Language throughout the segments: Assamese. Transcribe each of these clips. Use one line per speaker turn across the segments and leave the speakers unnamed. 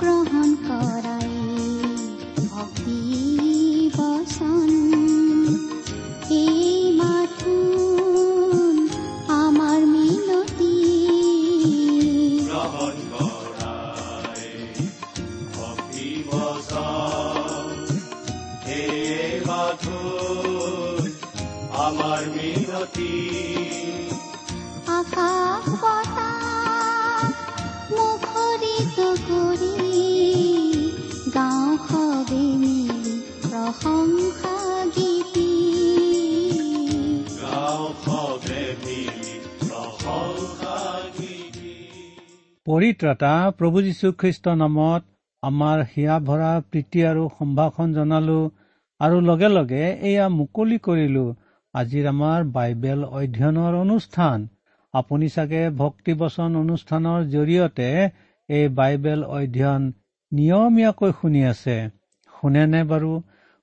গ্ৰহণ কৰাই
পৰিত্ৰাতা প্ৰভু যীশুখ্ৰীষ্টৰ নামত আমাৰ হিয়া ভৰা প্ৰীতি আৰু সম্ভাষণ জনালো আৰু লগে লগে এয়া মুকলি কৰিলো। আজিৰ আমাৰ বাইবেল অধ্যয়নৰ অনুষ্ঠান। আপুনি চাগে ভক্তিবচন অনুষ্ঠানৰ জৰিয়তে এই বাইবেল অধ্যয়ন নিয়মীয়াকৈ শুনি আছে। শুনেনে বাৰু?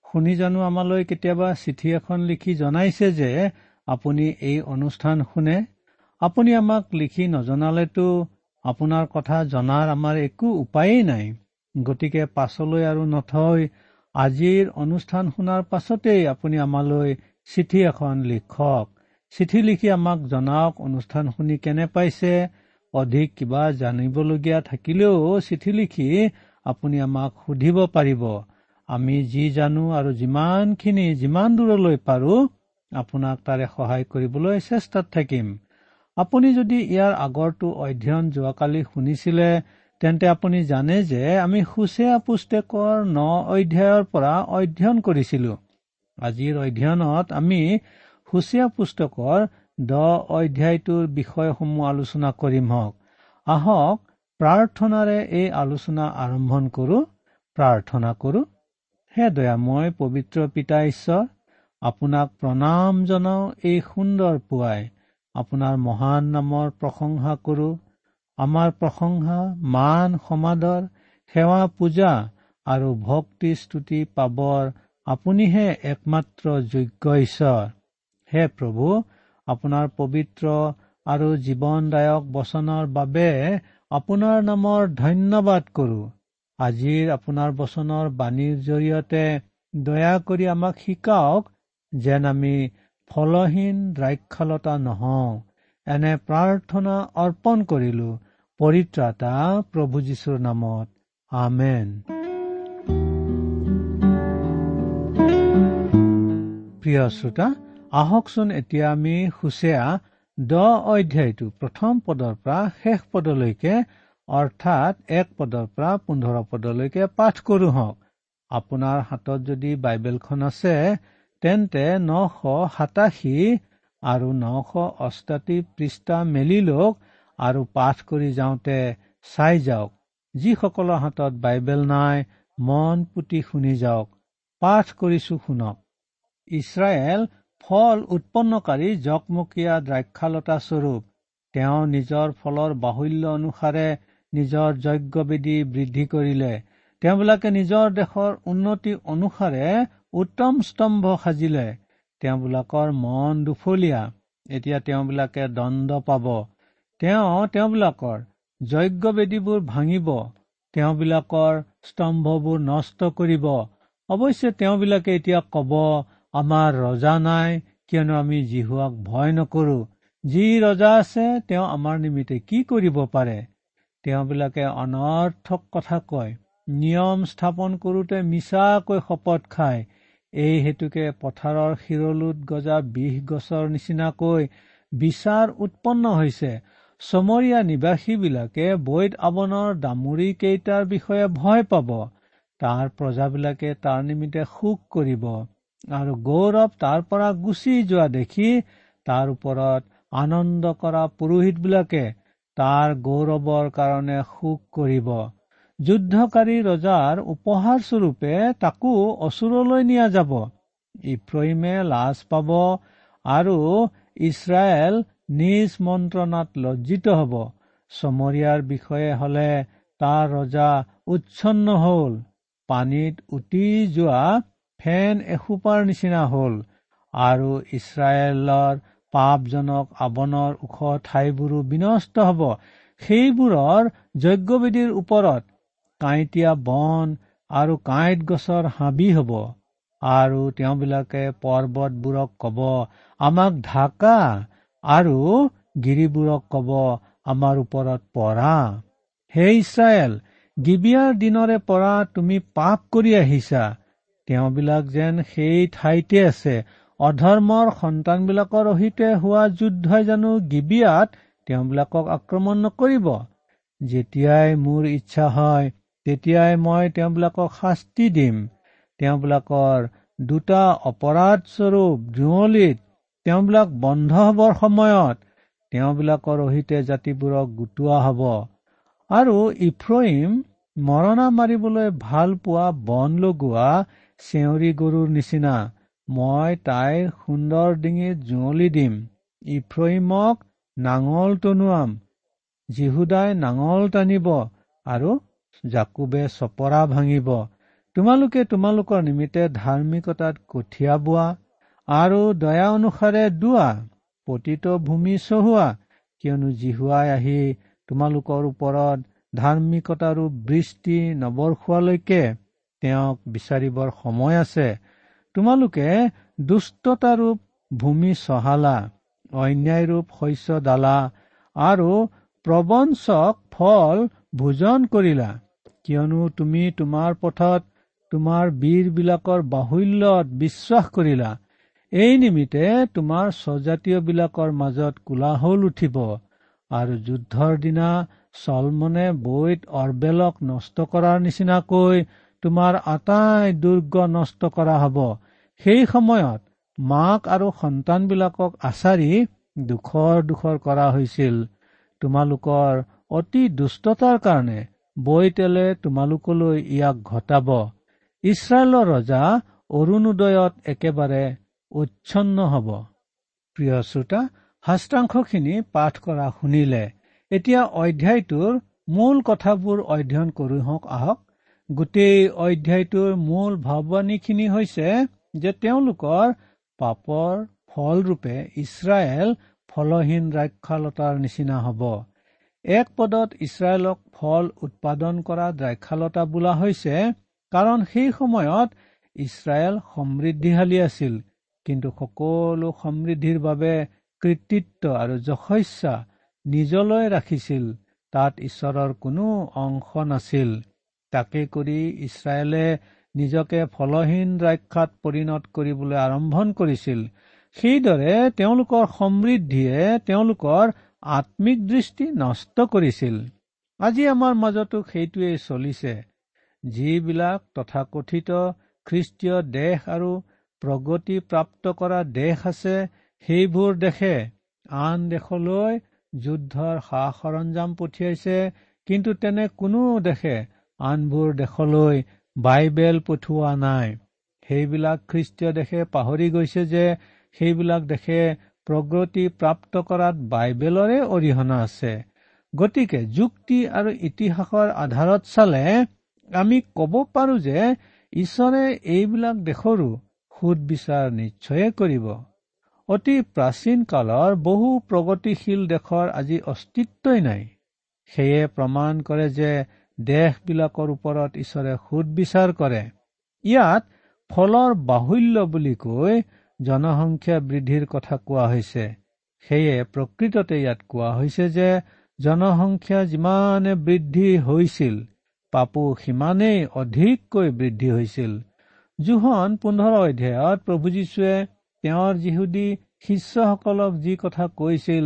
শুনি জানো আমালৈ কেতিয়াবা চিঠি এখন লিখি জনাইছে যে আপুনি এই অনুষ্ঠান শুনে। আপুনি আমাক লিখি নজনালেতো আপোনাৰ কথা জনাৰ আমাৰ একো উপায়েই নাই। গতিকে পাছলৈ আৰু নথৈ আজিৰ অনুষ্ঠান শুনাৰ পাছতেই আপুনি আমালৈ চিঠি এখন লিখক। চিঠি লিখি আমাক জনাওক অনুষ্ঠান শুনি কেনে পাইছে অধিক কিবা জানিবলগীয়া থাকিলেও চিঠি লিখি আপুনি আমাক সুধিব পাৰিব। আমি যি জানো আৰু যিমানখিনি যিমান দূৰলৈ পাৰো আপোনাক তাৰে সহায় কৰিবলৈ চেষ্টাত থাকিম। আপুনি যদি ইয়াৰ আগৰটো অধ্যয়ন যোৱাকালি শুনিছিলে তেন্তে আপুনি জানে যে আমি সুচেয়া পুস্তেকৰ ন অধ্যায়ৰ পৰা অধ্যয়ন কৰিছিলো। আজিৰ অধ্যয়নত আমি সুচীয়া পুস্তকৰ দহ অধ্যায়টোৰ বিষয়সমূহ আলোচনা কৰিম হওক। আহক প্ৰাৰ্থনাৰে এই আলোচনা আৰম্ভ কৰো। প্ৰাৰ্থনা কৰো। হে দয়াময় পবিত্ৰ পিতা ঈশ্বৰ আপোনাক প্ৰণাম জনাওঁ এই সুন্দৰ পুৱাই। আপোনাৰ মহান নামৰ প্ৰশংসা কৰো। আমাৰ প্ৰশংসা মান সমাদৰ সেৱা পূজা আৰু ভক্তি স্তুতি পাবৰ আপুনিহে একমাত্ৰ যোগ্য ঈশ্বৰ। হে প্ৰভু আপোনাৰ পবিত্ৰ আৰু জীৱনদায়ক বচনৰ বাবে আপোনাৰ নামৰ ধন্যবাদ কৰো। আজিৰ আপোনাৰ বচনৰ বাণীৰ জৰিয়তে দয়া কৰি আমাক শিকাওক যেন আমি ফলহীন দ্ৰাক্ষালতা নহওঁ। এনে প্ৰাৰ্থনা অৰ্পণ কৰিলো পৰিত্ৰাতা প্ৰভু যীশুৰ নামত। আমেন। প্ৰিয় শ্ৰোতা আহকচোন এতিয়া আমি সুচেয়া দহ অধ্যায়টো প্ৰথম পদৰ পৰা শেষ পদলৈকে অৰ্থাৎ এক পদৰ পৰা পোন্ধৰ পদলৈকে পাঠ কৰো হওক। আপোনাৰ হাতত যদি বাইবেলখন আছে তেন্তে নশ সাতাশী আৰু নশ অষ্টাশী পৃষ্ঠা মেলি লওক আৰু পাঠ কৰি যাওঁতে চাই যাওক। যিসকলৰ হাতত বাইবেল নাই মন পুতি শুনি যাওক। পাঠ কৰিছো শুনক। ইছৰাইল ফল উৎপন্নকাৰী জকমকীয়া দ্ৰাক্ষালতা স্বৰূপ। তেওঁ নিজৰ ফলৰ বাহুল্য অনুসাৰে নিজৰ যজ্ঞবেদী বৃদ্ধি কৰিলে। তেওঁবিলাকে নিজৰ দেশৰ উন্নতি অনুসাৰে উত্তম স্তম্ভ সাজিলে। তেওঁবিলাকৰ মন দুফলীয়া। এতিয়া তেওঁবিলাকে দণ্ড পাব। তেওঁ তেওঁবিলাকৰ যজ্ঞ বেদীবোৰ ভাঙিব। তেওঁবিলাকৰ স্তম্ভবোৰ নষ্ট কৰিব। অৱশ্যে তেওঁবিলাকে এতিয়া কব আমাৰ ৰজা নাই কিয়নো আমি জিহুৱাক ভয় নকৰো। যি ৰজা আছে তেওঁ আমাৰ নিমিত্তে কি কৰিব পাৰে? তেওঁবিলাকে অনৰ্থক কথা কয়। নিয়ম স্থাপন কৰোতে মিছাকৈ শপত খায়। এই হেতুকে পথাৰৰ শিৰলোত গজা বিষ গছৰ নিচিনাকৈ বিচাৰ উৎপন্ন হৈছে। চমৰীয়া নিবাসীবিলাকে বৈদ আৱনৰ দামোৰী কেইটাৰ বিষয়ে ভয় পাব। তাৰ প্ৰজাবিলাকে তাৰ নিমিত্তে সুখ কৰিব আৰু গৌৰৱ তাৰ পৰা গুচি যোৱা দেখি তাৰ ওপৰত আনন্দ কৰা পুৰোহিতবিলাকে তাৰ গৌৰৱৰ কাৰণে সুখ কৰিব। যুদ্ধকাৰী ৰজাৰ উপহাৰ স্বৰূপে তাকো অচুৰলৈ নিয়া যাব। ইফ্ৰহিমে লাজ পাব আৰু ইছৰাইল নিজ মন্ত্ৰণাত লজ্জিত হব। চমৰীয়াৰ বিষয়ে হলে তাৰ ৰজা উচ্ছন্ন হল। পানীত উটি যোৱা ফেন এসোপাৰ নিচিনা হল আৰু ইছৰাইলৰ পাপজনক আৱনৰ ওখ ঠাইবোৰো বিনষ্ট হব। সেইবোৰৰ যজ্ঞবিধিৰ ওপৰত কাঁইটীয়া বন আৰু কাঁইট গছৰ হাবি হব। আৰু তেওঁবিলাকে পৰ্বতবোৰক কব আমাক ঢাকা আৰু গিৰিবোৰক কব আমাৰ ওপৰত পৰা। হে ইছৰাইল গিবিয়াৰ দিনৰে পৰা তুমি পাপ কৰি আহিছা। তেওঁবিলাক যেন সেই ঠাইতে আছে। অধৰ্মৰ সন্তানবিলাকৰ অহিতে হোৱা যুদ্ধই জানো গিবিয়াত তেওঁবিলাকক আক্ৰমণ নকৰিব। যেতিয়াই মোৰ ইচ্ছা হয় তেতিয়াই মই তেওঁবিলাকক শাস্তি দিম। তেওঁবিলাকৰ দুটা অপৰাধস্বৰূপ জুঁৱলিত তেওঁবিলাক বন্ধ হবৰ সময়ত তেওঁবিলাকৰ অহিতে জাতিবোৰক গোটোৱা হব। আৰু ইফ্ৰহিম মৰণা মাৰিবলৈ ভাল পোৱা বন লগোৱা চেউৰী গৰুৰ নিচিনা মই তাইৰ সুন্দৰ ডিঙিত জুঁৱলি দিম। ইফ্ৰহিমক নাঙল টনোৱাম জিহুদাই নাঙল টানিব আৰু জাকুবে চপৰা ভাঙিব। তোমালোকে তোমালোকৰ নিমিত্তে ধাৰ্মিকতাত কঠীয়া বোৱা আৰু দয়া অনুসাৰে দোৱা পতিত ভূমি চহোৱা কিয়নো জিহুৱাই আহি তোমালোকৰ ওপৰত ধাৰ্মিকতাৰো বৃষ্টি নবৰখোৱালৈকে তেওঁক বিচাৰিবৰ সময় আছে। তোমালোকে দুষ্টতাৰূপ ভূমি চহালা অন্যায়ৰূপ শস্য দালা আৰু প্ৰবঞ্চক ফল ভোজন কৰিলা। কিয়নো তুমি তোমাৰ পথত তোমাৰ বীৰবিলাকৰ বাহুল্যত বিশ্বাস কৰিলা। এই নিমিত্তে তোমাৰ স্বজাতীয়বিলাকৰ মাজত কোলাহল উঠিব আৰু যুদ্ধৰ দিনা চলমনে বৈত অৰবেলক নষ্ট কৰাৰ নিচিনাকৈ তোমাৰ আটাই দুৰ্গ নষ্ট কৰা হব। সেই সময়ত মাক আৰু সন্তানবিলাকক আচাৰি দুখৰ দুখৰ কৰা হৈছিল। তোমালোকৰ অতি দুষ্টতাৰ কাৰণে বৈতেলে তোমালোকলৈ ইয়াক ঘটাব। ইছৰাইলৰ ৰজা অৰুণোদয়ত একেবাৰে উচ্ছন্ন হব। প্ৰিয় শ্ৰোতা শাস্ত্ৰাংশখিনি পাঠ কৰা শুনিলে। এতিয়া অধ্যায়টোৰ মূল কথাবোৰ অধ্যয়ন কৰি হওক আহক। গোটেই অধ্যায়টোৰ মূল ভাৱবাণীখিনি হৈছে যে তেওঁলোকৰ পাপৰ ফলৰূপে ইছৰাইল ফলহীন ৰাক্ষালতাৰ নিচিনা হ'ব। এক পদত ইছৰাইলক ফল উৎপাদন কৰা দ্ৰাক্ষালতা বোলা হৈছে কাৰণ সেই সময়ত ইছৰাইল সমৃদ্ধিশালী আছিল। কিন্তু সকলো সমৃদ্ধিৰ বাবে কৃতিত্ব আৰু যশস্যা নিজলৈ ৰাখিছিল। তাত ঈশ্বৰৰ কোনো অংশ নাছিল। তাকে কৰি ইছৰাইলে নিজকে ফলহীন ৰাক্ষাত পৰিণত কৰিবলৈ আৰম্ভণ কৰিছিল। সেইদৰে তেওঁলোকৰ সমৃদ্ধিয়ে তেওঁলোকৰ আত্মিক দৃষ্টি নষ্ট কৰিছিল। আজি আমাৰ মাজতো সেইটোৱেই চলিছে যিবিলাক তথাকথিত খ্ৰীষ্টীয় দেশ আৰু প্ৰগতি প্ৰাপ্ত কৰা দেশ আছে সেইবোৰ দেশে আন দেশলৈ যুদ্ধৰ সা সৰঞ্জাম পঠিয়াইছে কিন্তু তেনে কোনো দেশে আনবোৰ দেশলৈ বাইবেল পঠোৱা নাই। সেইবিলাক খ্ৰীষ্টীয় দেশে পাহৰি গৈছে যে সেইবিলাক দেশে প্ৰগতি প্ৰাপ্ত কৰাত বাইবেলৰে অৰিহণা আছে। গতিকে যুক্তি আৰু ইতিহাসৰ আধাৰত চালে আমি ক'ব পাৰো যে ঈশ্বৰে এইবিলাক দেশৰো সুদ বিচাৰ নিশ্চয়ে কৰিব। অতি প্ৰাচীন কালৰ বহু প্ৰগতিশীল দেশৰ আজি অস্তিত্বই নাই। সেয়ে প্ৰমাণ কৰে যে দেশবিলাকৰ ওপৰত ঈশ্বৰে সুদ বিচাৰ কৰে। ইয়াত ফলৰ বাহুল্য বুলি কৈ জনসংখ্যা বৃদ্ধিৰ কথা কোৱা হৈছে। সেয়ে প্ৰকৃততে ইয়াত কোৱা হৈছে যে জনসংখ্যা যিমানে বৃদ্ধি হৈছিল পাপো সিমানেই অধিককৈ বৃদ্ধি হৈছিল। জোহন পোন্ধৰ অধ্যায়ত প্ৰভু যীশুৱে তেওঁৰ যিহুদী শিষ্যসকলক যি কথা কৈছিল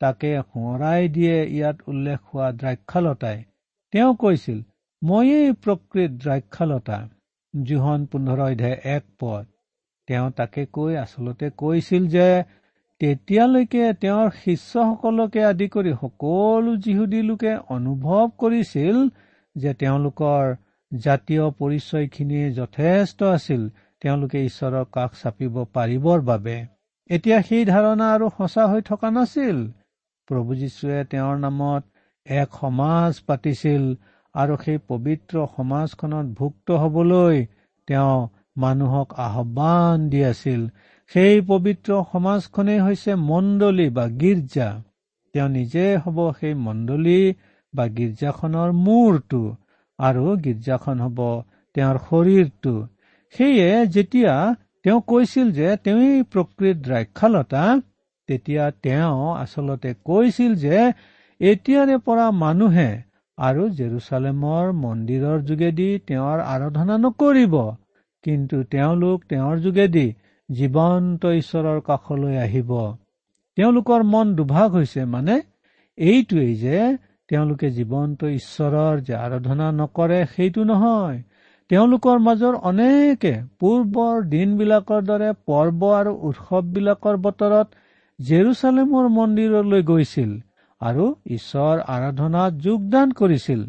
তাকে সোঁৱৰাই দিয়ে ইয়াত উল্লেখ হোৱা দ্ৰাক্ষালতাই। তেওঁ কৈছিল ময়েই প্ৰকৃত দ্ৰাক্ষালতা। জোহন পোন্ধৰ অধ্যায় এক পদ। তেওঁ তাকে কৈ আচলতে কৈছিল যে তেতিয়ালৈকে তেওঁৰ শিষ্যসকলকে আদি কৰি সকলো যিহুদী লোকে অনুভৱ কৰিছিল যে তেওঁলোকৰ জাতীয় পৰিচয়খিনি যথেষ্ট আছিল। তেওঁলোকে ঈশ্বৰৰ কাষ চাপিব পাৰিবৰ বাবে। এতিয়া সেই ধাৰণা আৰু সঁচা হৈ থকা নাছিল। প্ৰভু যীশুৱে তেওঁৰ নামত এক সমাজ পাতিছিল আৰু সেই পবিত্ৰ সমাজখনত ভুক্ত হবলৈ তেওঁ মানুহক আহ্বান দি আছিল। সেই পবিত্ৰ সমাজখনেই হৈছে মণ্ডলী বা গীৰ্জা। তেওঁ নিজে হ'ব সেই মণ্ডলী বা গীৰ্জাখনৰ মূৰটো আৰু গীৰ্জাখন হ'ব তেওঁৰ শৰীৰটো। সেয়ে যেতিয়া তেওঁ কৈছিল যে তেওঁই প্ৰকৃত দ্ৰাক্ষালতা তেতিয়া তেওঁ আচলতে কৈছিল যে এতিয়াৰে পৰা মানুহে আৰু জেৰুচালেমৰ মন্দিৰৰ যোগেদি তেওঁৰ আৰাধনা নকৰিব। কিন্তু তেওঁলোক তেওঁৰ যোগেদি জীৱন্ত ঈশ্বৰৰ কাষলৈ আহিব। তেওঁলোকৰ মন দুভাগ হৈছে মানে এইটোৱেই যে তেওঁলোকে জীৱন্ত ঈশ্বৰৰ যে আৰাধনা নকৰে সেইটো নহয়। তেওঁলোকৰ মাজৰ অনেকে পূৰ্বৰ দিনবিলাকৰ দৰে পৰ্ব আৰু উৎসৱবিলাকৰ বতৰত জেৰুচালেমৰ মন্দিৰলৈ গৈছিল আৰু ঈশ্বৰ আৰাধনাত যোগদান কৰিছিল।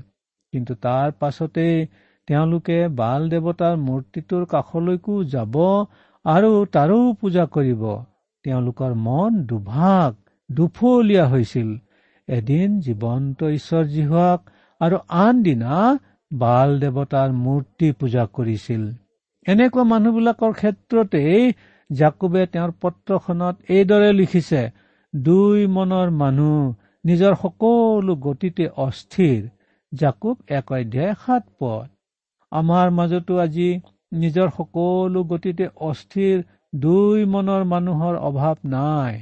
কিন্তু তাৰ পাছতেই তেওঁলোকে বাল দেৱতাৰ মূৰ্তিটোৰ কাষলৈকো যাব আৰু তাৰো পূজা কৰিব। তেওঁলোকৰ মন দুভাগ দুফলীয়া হৈছিল। এদিন জীৱন্ত ঈশ্বৰ জীহুৱাক আৰু আন দিনা বাল দেৱতাৰ মূৰ্তি পূজা কৰিছিল। এনেকুৱা মানুহবিলাকৰ ক্ষেত্ৰতেই জাকুবে তেওঁৰ পত্ৰখনত এইদৰে লিখিছে দুই মনৰ মানুহ নিজৰ সকলো গতিতে অস্থিৰ। জাকুব এক অধ্যায় সাত পদ আমাৰ মাজতো আজি নিজৰ সকলো গতিতে অস্থিৰ দুই মনৰ মানুহৰ অভাৱ নাই।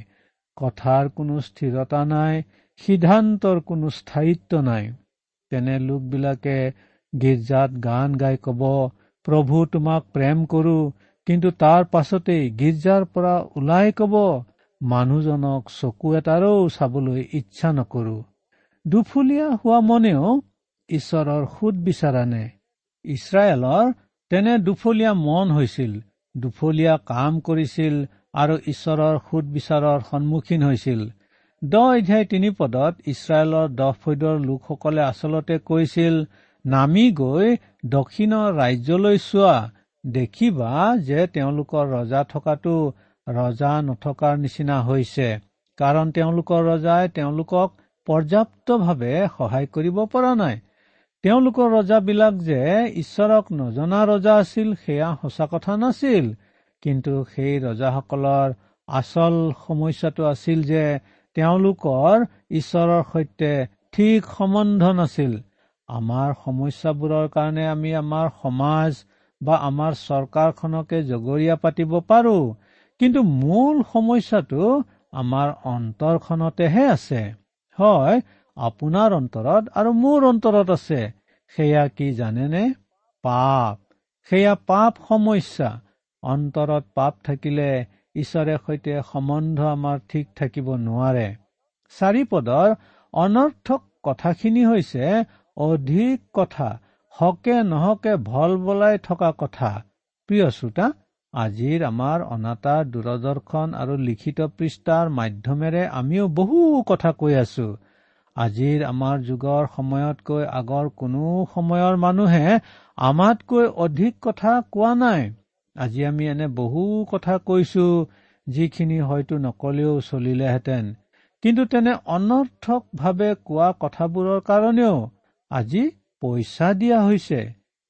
কথাৰ কোনো স্থিৰতা নাই সিদ্ধান্তৰ কোনো স্থায়িত্ব নাই। তেনে লোকবিলাকে গীৰ্জাত গান গাই কব প্ৰভু তোমাক প্ৰেম কৰো। কিন্তু তাৰ পাছতেই গীৰ্জাৰ পৰা ওলাই কব মানুহজনক চকু এটাৰো চাবলৈ ইচ্ছা নকৰো। দুফুলীয়া হোৱা মনেও ঈশ্বৰৰ সুদ বিচাৰা ইছৰাইলৰ তেনে দুফলীয়া মন হৈছিল দুফলীয়া কাম কৰিছিল আৰু ঈশ্বৰৰ সুদ বিচাৰৰ সন্মুখীন হৈছিল। দহ অধ্যায় তিনি পদত ইছৰাইলৰ দহ ফৈদৰ লোকসকলে আচলতে কৈছিল নামি গৈ দক্ষিণৰ ৰাজ্যলৈ চোৱা দেখিবা যে তেওঁলোকৰ ৰজা থকাটো ৰজা নথকাৰ নিচিনা হৈছে কাৰণ তেওঁলোকৰ ৰজাই তেওঁলোকক পৰ্যাপ্তভাৱে সহায় কৰিব পৰা নাই। তেওঁলোকৰ ৰজাবিলাক যে ঈশ্বৰক নজনা ৰজা আছিল সেয়া সঁচা কথা নাছিল। কিন্তু সেই ৰজাসকলৰ আচল সমস্যাটো আছিল যে তেওঁলোকৰ ঈশ্বৰৰ সৈতে ঠিক সম্বন্ধ নাছিল। আমাৰ সমস্যাবোৰৰ কাৰণে আমি আমাৰ সমাজ বা আমাৰ চৰকাৰখনকে জগৰীয়া পাতিব পাৰো। কিন্তু মূল সমস্যাটো আমাৰ অন্তৰখনতেহে আছে। হয় আপোনাৰ অন্তৰত আৰু মোৰ অন্তৰত আছে। সেয়া কি জানেনে? পাপ। সেয়া পাপ সমস্যা। অন্তৰত পাপ থাকিলে ঈশ্বৰে সৈতে সম্বন্ধ আমাৰ ঠিক থাকিব নোৱাৰে। চাৰিপদৰ অনৰ্থক কথাখিনি হৈছে অধিক কথা হকে নহকে ভল বলাই থকা কথা। প্ৰিয় শ্ৰোতা আজিৰ আমাৰ অনাতা দূৰদৰ্শন আৰু লিখিত পৃষ্ঠাৰ মাধ্যমেৰে আমিও বহু কথা কৈ আছো। আজিৰ আমাৰ যুগৰ সময়তকৈ আগৰ কোনো সময়ৰ মানুহে আমাতকৈ অধিক কথা কোৱা নাই। আজি আমি এনে বহু কথা কৈছো যিখিনি হয়তো নকলেও চলিলেহেঁতেন। কিন্তু তেনে অনৰ্থকভাৱে কোৱা কথাবোৰৰ কাৰণেও আজি পইচা দিয়া হৈছে।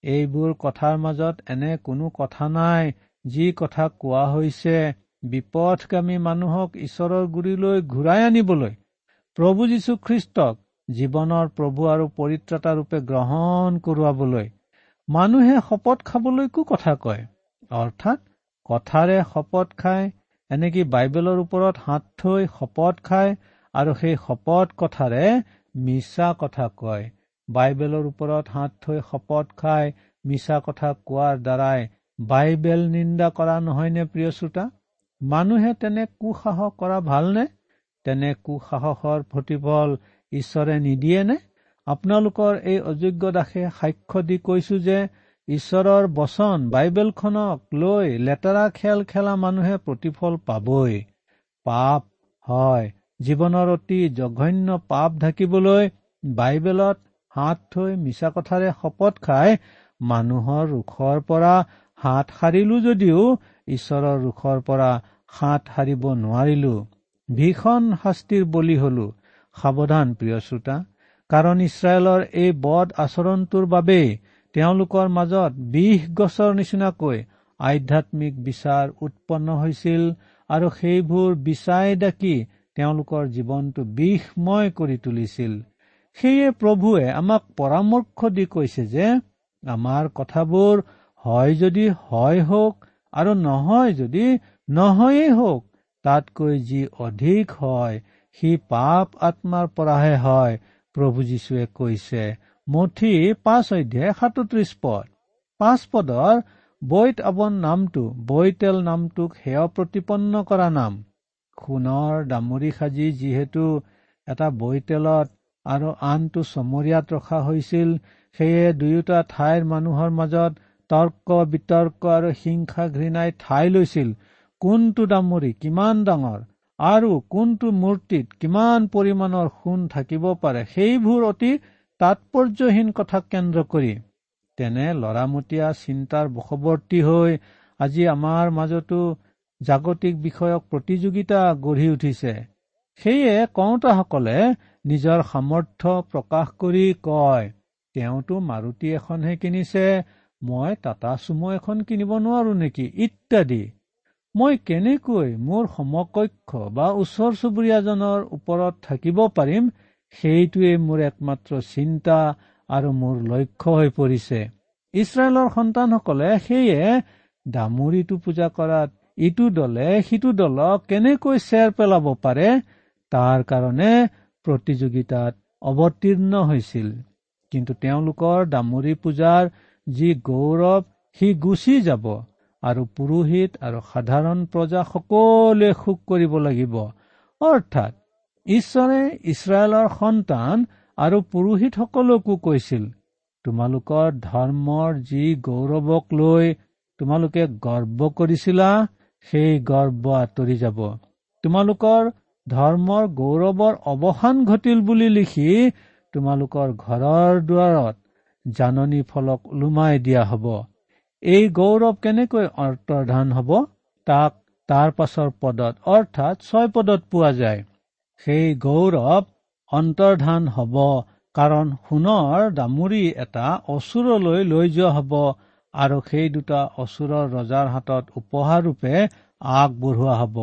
এইবোৰ কথাৰ মাজত এনে কোনো কথা নাই যি কথা কোৱা হৈছে। বিপথগামী মানুহক ঈশ্বৰৰ গুৰিলৈ ঘূৰাই আনিবলৈ প্ৰভু যীশুখ্ৰীষ্টক জীৱনৰ প্ৰভু আৰু পৰিত্ৰতা ৰূপে গ্ৰহণ কৰোৱাবলৈ মানুহে শপত খাবলৈকো কথা কয়। অৰ্থাৎ কথাৰে শপত খায় এনেকি বাইবেলৰ ওপৰত হাত থৈ শপত খায় আৰু সেই শপত কথাৰে মিছা কথা কয়। বাইবেলৰ ওপৰত হাত থৈ শপত খাই মিছা কথা কোৱাৰ দ্বাৰাই বাইবেল নিন্দা কৰা নহয়নে প্ৰিয় শ্ৰোতা? মানুহে তেনে কুসাহস কৰা ভালনে? তেনে কুসাহসৰ প্ৰতিফল ঈশ্বৰে নিদিয়েনে? আপোনালোকৰ এই অযোগ্য দাসে সাক্ষ্য দি কৈছো যে ঈশ্বৰৰ বচন বাইবেলখনক লৈ লেতেৰা খেল খেলা মানুহে প্ৰতিফল পাবই। পাপ হয়। জীৱনৰ অতি জঘন্য পাপ ঢাকিবলৈ বাইবেলত হাত থৈ মিছা কথাৰে শপত খাই মানুহৰ ৰোষৰ পৰা হাত সাৰিলো যদিও ঈশ্বৰৰ ৰোষৰ পৰা হাত সাৰিব নোৱাৰিলো। ভীষণ শাস্তিৰ বলি হলো। সাৱধান প্ৰিয় শ্ৰোতা। কাৰণ ইছৰাইলৰ এই বদ আচৰণটোৰ বাবেই তেওঁলোকৰ মাজত বিষ গছৰ নিচিনাকৈ আধ্যাত্মিক বিচাৰ উৎপন্ন হৈছিল আৰু সেইবোৰ বিচাই ডাকি তেওঁলোকৰ জীৱনটো বিষময় কৰি তুলিছিল। সেয়ে প্ৰভুৱে আমাক পৰামৰ্শ দি কৈছে যে আমাৰ কথাবোৰ হয় যদি হয় হওক আৰু নহয় যদি নহয়েই হওক তাতকৈ যি অধিক হয় সি পাপ আত্মাৰ পৰাহে হয় প্ৰভু যীশুৱে কৈছে। মঠি পাঁচ অধ্যায় সাতত্ৰিশ পদ। পাঁচ পদৰ বৈত আৱন নামটো বৈতেল নামটোক সেয় প্ৰতিপন্ন কৰা নাম। সোণৰ দামৰি সাজি যিহেতু এটা বৈতেলত আৰু আনটো চমৰীয়াত ৰখা হৈছিল সেয়ে দুয়োটা ঠাইৰ মানুহৰ মাজত তৰ্ক বিতৰ্ক আৰু হিংসা ঘৃণাই ঠাই লৈছিল। কোনটো দামৰি কিমান ডাঙৰ আৰু কোনটো মূৰ্তিত কিমান পৰিমাণৰ সোণ থাকিব পাৰে সেইবোৰ অতি তাৎপৰ্যহীন কথাক কেন্দ্ৰ কৰি। তেনে লৰামতীয়া চিন্তাৰ বশৱৰ্তী হৈ আজি আমাৰ মাজতো জাগতিক বিষয়ক প্ৰতিযোগিতা গঢ়ি উঠিছে। সেয়ে কওঁতাসকলে নিজৰ সামৰ্থ্য প্ৰকাশ কৰি কয় তেওঁতো মাৰুতি এখনহে কিনিছে মই টাটা চুমু এখন কিনিব নোৱাৰো নেকি? ইত্যাদি। মই কেনেকৈ মোৰ সমকক্ষ বা ওচৰ চুবুৰীয়াজনৰ ওপৰত থাকিব পাৰিম সেইটোৱে মোৰ একমাত্ৰ চিন্তা আৰু মোৰ লক্ষ্য হৈ পৰিছে। ইছৰাইলৰ সন্তানসকলে সেয়ে দামুৰিটো পূজা কৰাত ইটো দলে সিটো দলক কেনেকৈ চেৰ পেলাব পাৰে তাৰ কাৰণে প্ৰতিযোগিতাত অৱতীৰ্ণ হৈছিল। কিন্তু তেওঁলোকৰ দামৰি পূজাৰ যি গৌৰৱ সি গুচি যাব। আৰু পুৰোহিত আৰু সাধাৰণ প্ৰজা সকলোৱে সুখ কৰিব লাগিব। অৰ্থাৎ ঈশ্বৰে ইছৰাইলৰ সন্তান আৰু পুৰোহিতসকলকো কৈছিল তোমালোকৰ ধৰ্মৰ যি গৌৰৱক লৈ তোমালোকে গৰ্ব কৰিছিলা সেই গৰ্ব আঁতৰি যাব। তোমালোকৰ ধৰ্মৰ গৌৰৱৰ অৱসান ঘটিল বুলি লিখি তোমালোকৰ ঘৰৰ দুৱাৰত জাননী ফলক ওলোমাই দিয়া হব। এই গৌৰৱ কেনেকৈ অন্তৰ্ধান হব? তাক তাৰ পাছৰ পদত অৰ্থাৎ ছয় পদত পোৱা যায়। সেই গৌৰৱ অন্তৰ্ধান হব কাৰণ সোণৰ দামুৰি এটা অচুৰলৈ লৈ যোৱা হব আৰু সেই দুটা অচুৰৰ ৰজাৰ হাতত উপহাৰ ৰূপে আগবঢ়োৱা হব।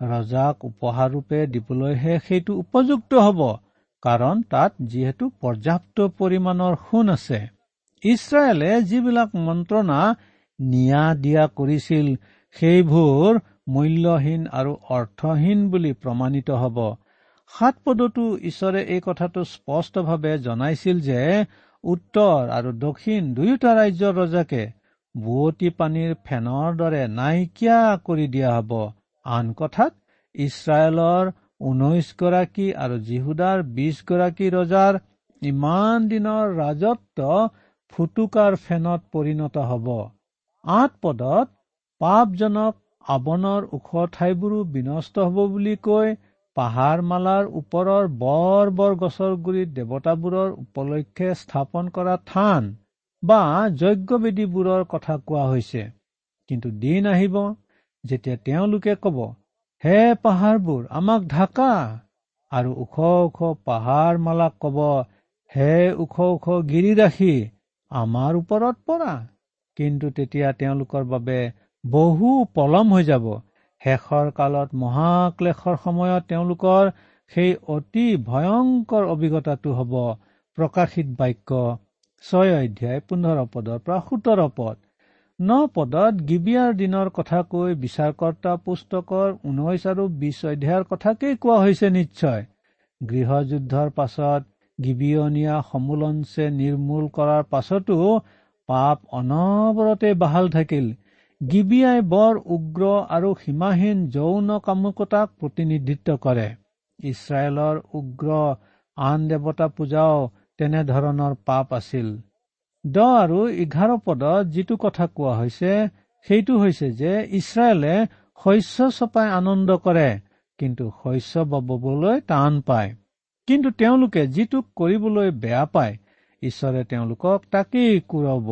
ৰজাক উপহাৰ ৰূপে দিবলৈহে সেইটো উপযুক্ত হব কাৰণ তাত যিহেতু পৰ্যাপ্ত পৰিমাণৰ সোণ আছে। ইছৰাইলে যিবিলাক মন্ত্ৰণা নিয়া দিয়া কৰিছিল সেইবোৰ মূল্যহীন আৰু অৰ্থহীন বুলি প্ৰমাণিত হ'ব। সাত পদতো ঈশ্বৰে এই কথাটো স্পষ্টভাৱে জনাইছিল যে উত্তৰ আৰু দক্ষিণ দুয়োটা ৰাজ্যৰ ৰজাকে বুৱতী পানীৰ ফেনৰ দৰে নাইকিয়া কৰি দিয়া হব। আন কথাত ইছৰাইলৰ ঊনৈশগৰাকী আৰু জিহুদাৰ বিশগৰাকী ৰজাৰ ইমান দিনৰ ৰাজত্ব ফুটুকাৰ ফেনত পৰিণত হব। আঠ পদত পাপজনক আৱনৰ ওখ ঠাইবোৰো বিনষ্ট হব বুলি কৈ পাহাৰ মালাৰ ওপৰৰ বৰ বৰ গছৰ গুৰিত দেৱতাবোৰৰ উপলক্ষে স্থাপন কৰা থান বা যজ্ঞবেদীবোৰৰ কথা কোৱা হৈছে। কিন্তু দিন আহিব যেতিয়া তেওঁলোকে কব হে পাহাৰবোৰ আমাক ঢাকা। আৰু ওখ ওখ পাহাৰ মালাক কব হে ওখ ওখ গিৰি ৰাখি আমাৰ ওপৰত পৰা। কিন্তু তেতিয়া তেওঁলোকৰ বাবে বহু পলম হৈ যাব। শেষৰ কালত মহাক্লেশৰ সময়ত তেওঁলোকৰ সেই অতি ভয়ংকৰ অভিজ্ঞতাটো হ'ব। প্ৰকাশিত বাক্য ছয় অধ্যায় পোন্ধৰ পদৰ পৰা সোতৰ পদ। ন পদত গিবিয়াৰ দিনৰ কথা কৈ বিচাৰকৰ্তা পুস্তকৰ ঊনৈশ আৰু বিশ অধ্যায়ৰ কথাকেই কোৱা হৈছে নিশ্চয়। গৃহযুদ্ধৰ পাছত গিবিয়নীয়া সমোলঞ্চে নিৰ্মূল কৰাৰ পাছতো পাপ অনবৰতে বাহাল থাকিল। গিবিয়াই বৰ উগ্ৰ আৰু সীমাহীন যৌন কামুকতাক প্ৰতিনিধিত্ব কৰে। ইছৰাইলৰ উগ্ৰ আন দেৱতা পূজাও তেনেধৰণৰ পাপ আছিল। দহ আৰু এঘাৰ পদত যিটো কথা কোৱা হৈছে সেইটো হৈছে যে ইছৰাইলে শস্য চপাই আনন্দ কৰে কিন্তু শস্য বাবলৈ টান পায়। কিন্তু তেওঁলোকে যিটোক কৰিবলৈ বেয়া পায় ঈশ্বৰে তেওঁলোকক তাকেই কুৰাব।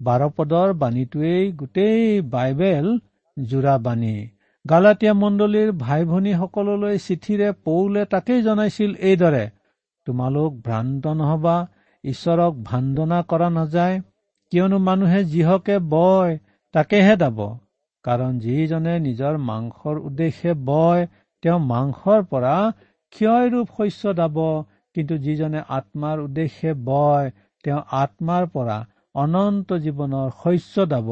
বাৰ পদৰ বাণীটোৱেই গোটেই বাইবেল যোৰা বাণী। গালাটীয়া মণ্ডলীৰ ভাই ভনীসকললৈ চিঠিৰে পৌলে তাকেই জনাইছিল এইদৰে তোমালোক ভ্ৰান্ত নহবা ঈশ্বৰক ভান্দনা কৰা নাযায় কিয়নো মানুহে যিহকে বয় তাকেহে দাব। কাৰণ যিজনে নিজৰ মাংসৰ উদ্দেশ্যে বয় তেওঁ মাংসৰ পৰা ক্ষয়ৰূপ শস্য দাব কিন্তু যিজনে আত্মাৰ উদ্দেশ্যে বয় তেওঁ আত্মাৰ পৰা অনন্ত জীৱনৰ শস্য দাব।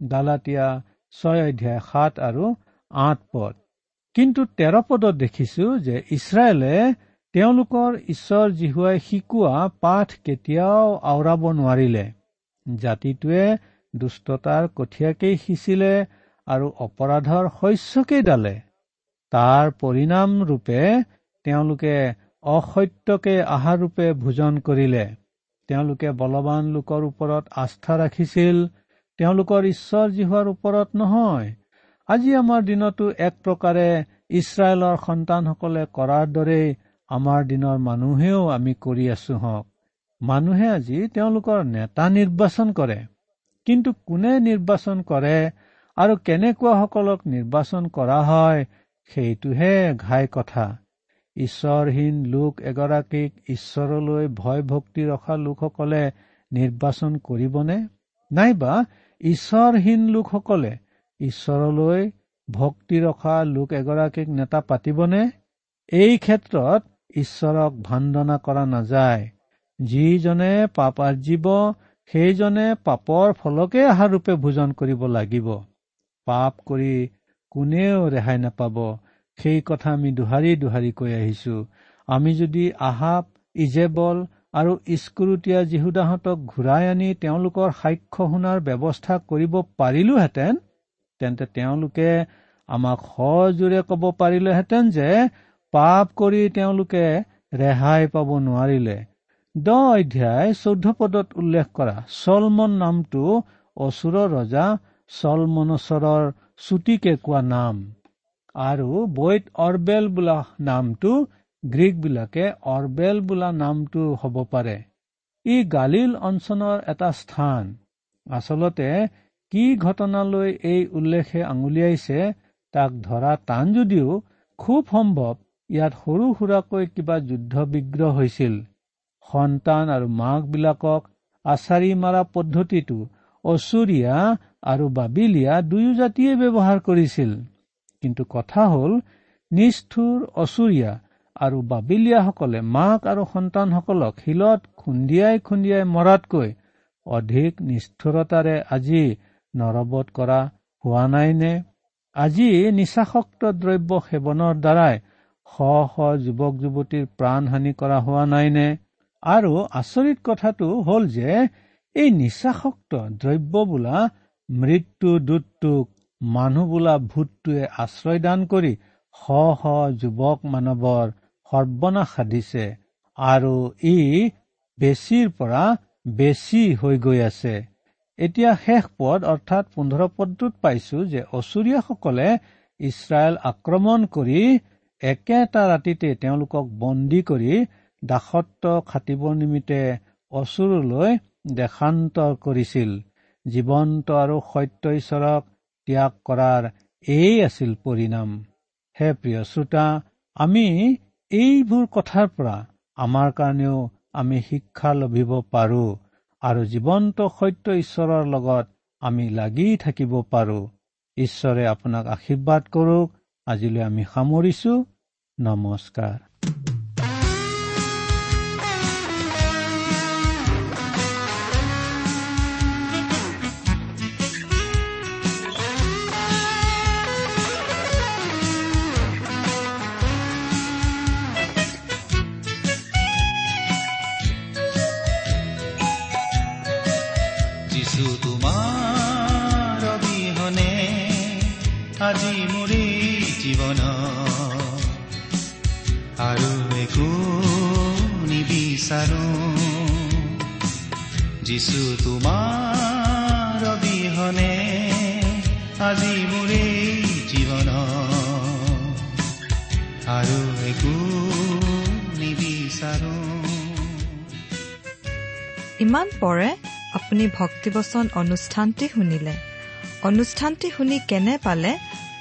গালাটীয়া ছয় অধ্যায় সাত আৰু আঠ পদ। কিন্তু তেৰ পদত দেখিছো যে ইছৰাইলে তেওঁলোকৰ ঈশ্বৰ জীহুৱাই শিকোৱা পাঠ কেতিয়াও আওৰাব নোৱাৰিলে। জাতিটোৱে দুষ্টতাৰ কঠীয়াকেই সিঁচিলে আৰু অপৰাধৰ শস্যকেই ডালে তাৰ পৰিণাম ৰূপে তেওঁলোকে অসত্যকে আহাৰ ৰূপে ভোজন কৰিলে। তেওঁলোকে বলৱান লোকৰ ওপৰত আস্থা ৰাখিছিল। তেওঁলোকৰ ঈশ্বৰ জীহুৱাৰ ওপৰত নহয়। আজি আমাৰ দিনতো এক প্ৰকাৰে ইছৰাইলৰ সন্তানসকলে কৰাৰ দৰেই আমাৰ দিনৰ মানুহেও আমি কৰি আছো হওক। মানুহে আজি তেওঁলোকৰ নেতা নিৰ্বাচন কৰে। কিন্তু কোনে নিৰ্বাচন কৰে আৰু কেনেকুৱাসকলক নিৰ্বাচন কৰা হয় সেইটোহে ঘাই কথা। ঈশ্বৰহীন লোক এগৰাকীক ঈশ্বৰলৈ ভয় ভক্তি ৰখা লোকসকলে নিৰ্বাচন কৰিবনে? নাইবা ঈশ্বৰহীন লোকসকলে ঈশ্বৰলৈ ভক্তি ৰখা লোক এগৰাকীক নেতা পাতিবনে? এই ক্ষেত্ৰত ঈশ্বৰক ভান্দনা কৰা নাযায়। যিজনে পাপ আৰ্জিব সেইজনে পাপৰ ফলকে আহাৰ ৰূপে ভোজন কৰিব লাগিব। পাপ কৰি কোনেও ৰেহাই নাপাব। সেই কথা আমি দোহাৰি দোহাৰি কৈ আহিছো। আমি যদি আহাব ইজেবল আৰু স্কুৰুটীয়া যীহুদাহঁতক ঘূৰাই আনি তেওঁলোকৰ সাক্ষ্য শুনাৰ ব্যৱস্থা কৰিব পাৰিলোহেঁতেন তেন্তে তেওঁলোকে আমাক সজোৰে কব পাৰিলেহেঁতেন যে পাপ কৰি তেওঁলোকে ৰেহাই পাব নোৱাৰিলে। দহ অধ্যায় চৈধ্য পদত উল্লেখ কৰা চলমন নামটো অচুৰৰ ৰজা চলমনচৰৰ চুটিকে কোৱা নাম। আৰু বৈত অৰবেল বোলা নামটো গ্ৰীক বিলাকে অৰবেল বোলা নামটো হ'ব পাৰে ই গালিল অঞ্চলৰ এটা স্থান আচলতে কি ঘটনালৈ এই উল্লেখে আঙুলিয়াইছে তাক ধৰা টান যদিও খুব সম্ভৱ ইয়াত সৰু সুৰাকৈ কিবা যুদ্ধ বিগ্ৰহ হৈছিল সন্তান আৰু মাকবিলাকক আচাৰি মাৰা পদ্ধতিটো অচুৰীয়া আৰু বাবিলিয়া দুয়ো জাতিয়ে ব্যৱহাৰ কৰিছিল কিন্তু কথা হ'ল নিষ্ঠুৰ অচুৰীয়া আৰু বাবিলিয়াসকলে মাক আৰু সন্তানসকলক শিলত খুন্দিয়াই খুন্দিয়াই মৰাতকৈ অধিক নিষ্ঠুৰতাৰে আজি নৰবধ কৰা হোৱা নাইনে? আজি নিচাসক্ত দ্ৰব্য সেৱনৰ দ্বাৰাই শ শ যুৱক যুৱতীৰ প্ৰাণ হানি কৰা হোৱা নাইনে? আৰু আচৰিত কথাটো হ'ল যে এই নিচাসক্ত দ্ৰব্য বোলা মৃত্যু দূতটোক মানুহ বোলা ভূতটোৱে আশ্ৰয় দান কৰি শ শ যুৱক মানৱৰ সৰ্বনাশ সাধিছে আৰু ই বেছিৰ পৰা বেছি হৈ গৈ আছে। এতিয়া শেষ পদ অৰ্থাৎ পোন্ধৰ পদটোত পাইছো যে অচুৰীয়াসকলে ইছৰাইল আক্ৰমণ কৰি একেটা ৰাতিতে তেওঁলোকক বন্দী কৰি দাসত্ব খাটিবৰ নিমিত্তে অচুৰলৈ দেশান্তৰ কৰিছিল। জীৱন্ত আৰু সত্য ঈশ্বৰক ত্যাগ কৰাৰ এই আছিল পৰিণাম। হে প্ৰিয় শ্ৰোতা আমি এইবোৰ কথাৰ পৰা আমাৰ কাৰণেও আমি শিক্ষা লভিব পাৰো আৰু জীৱন্ত সত্য ঈশ্বৰৰ লগত আমি লাগি থাকিব পাৰো। ঈশ্বৰে আপোনাক আশীৰ্বাদ কৰক। আজিলৈ আমি সামৰিছো। নমস্কাৰ।
আজি মোৰে জীৱন। আৰু একো নিবিচাৰো। যিছু তোমাৰ অবিহনে আজি মোৰে জীৱন। আৰু একো নিবিচাৰো।
ইমান পৰে আপুনি ভক্তিবচন অনুষ্ঠানটি শুনিলে। অনুষ্ঠানটি শুনি কেনে পালে?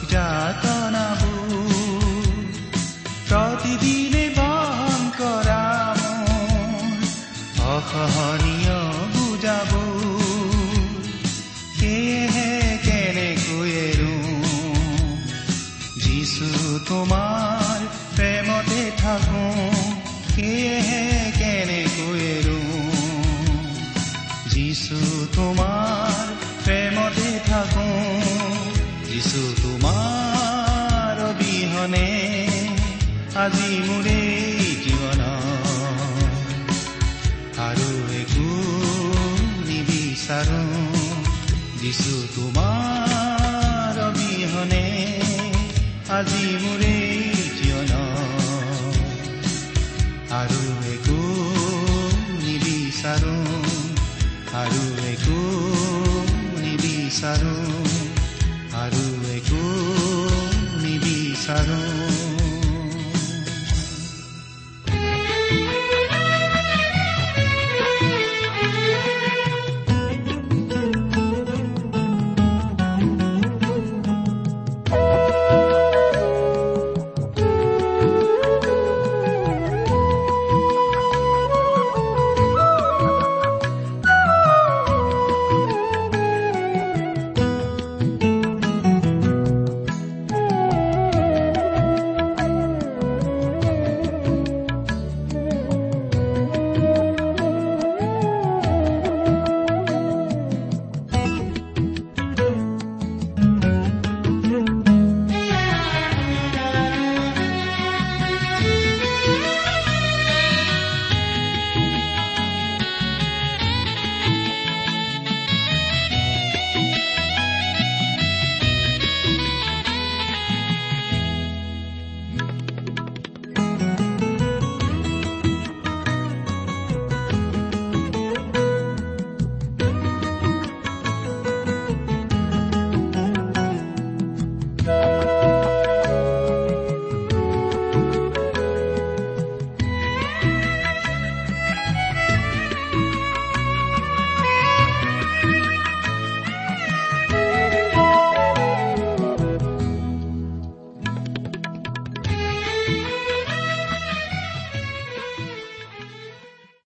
জীৱনৰ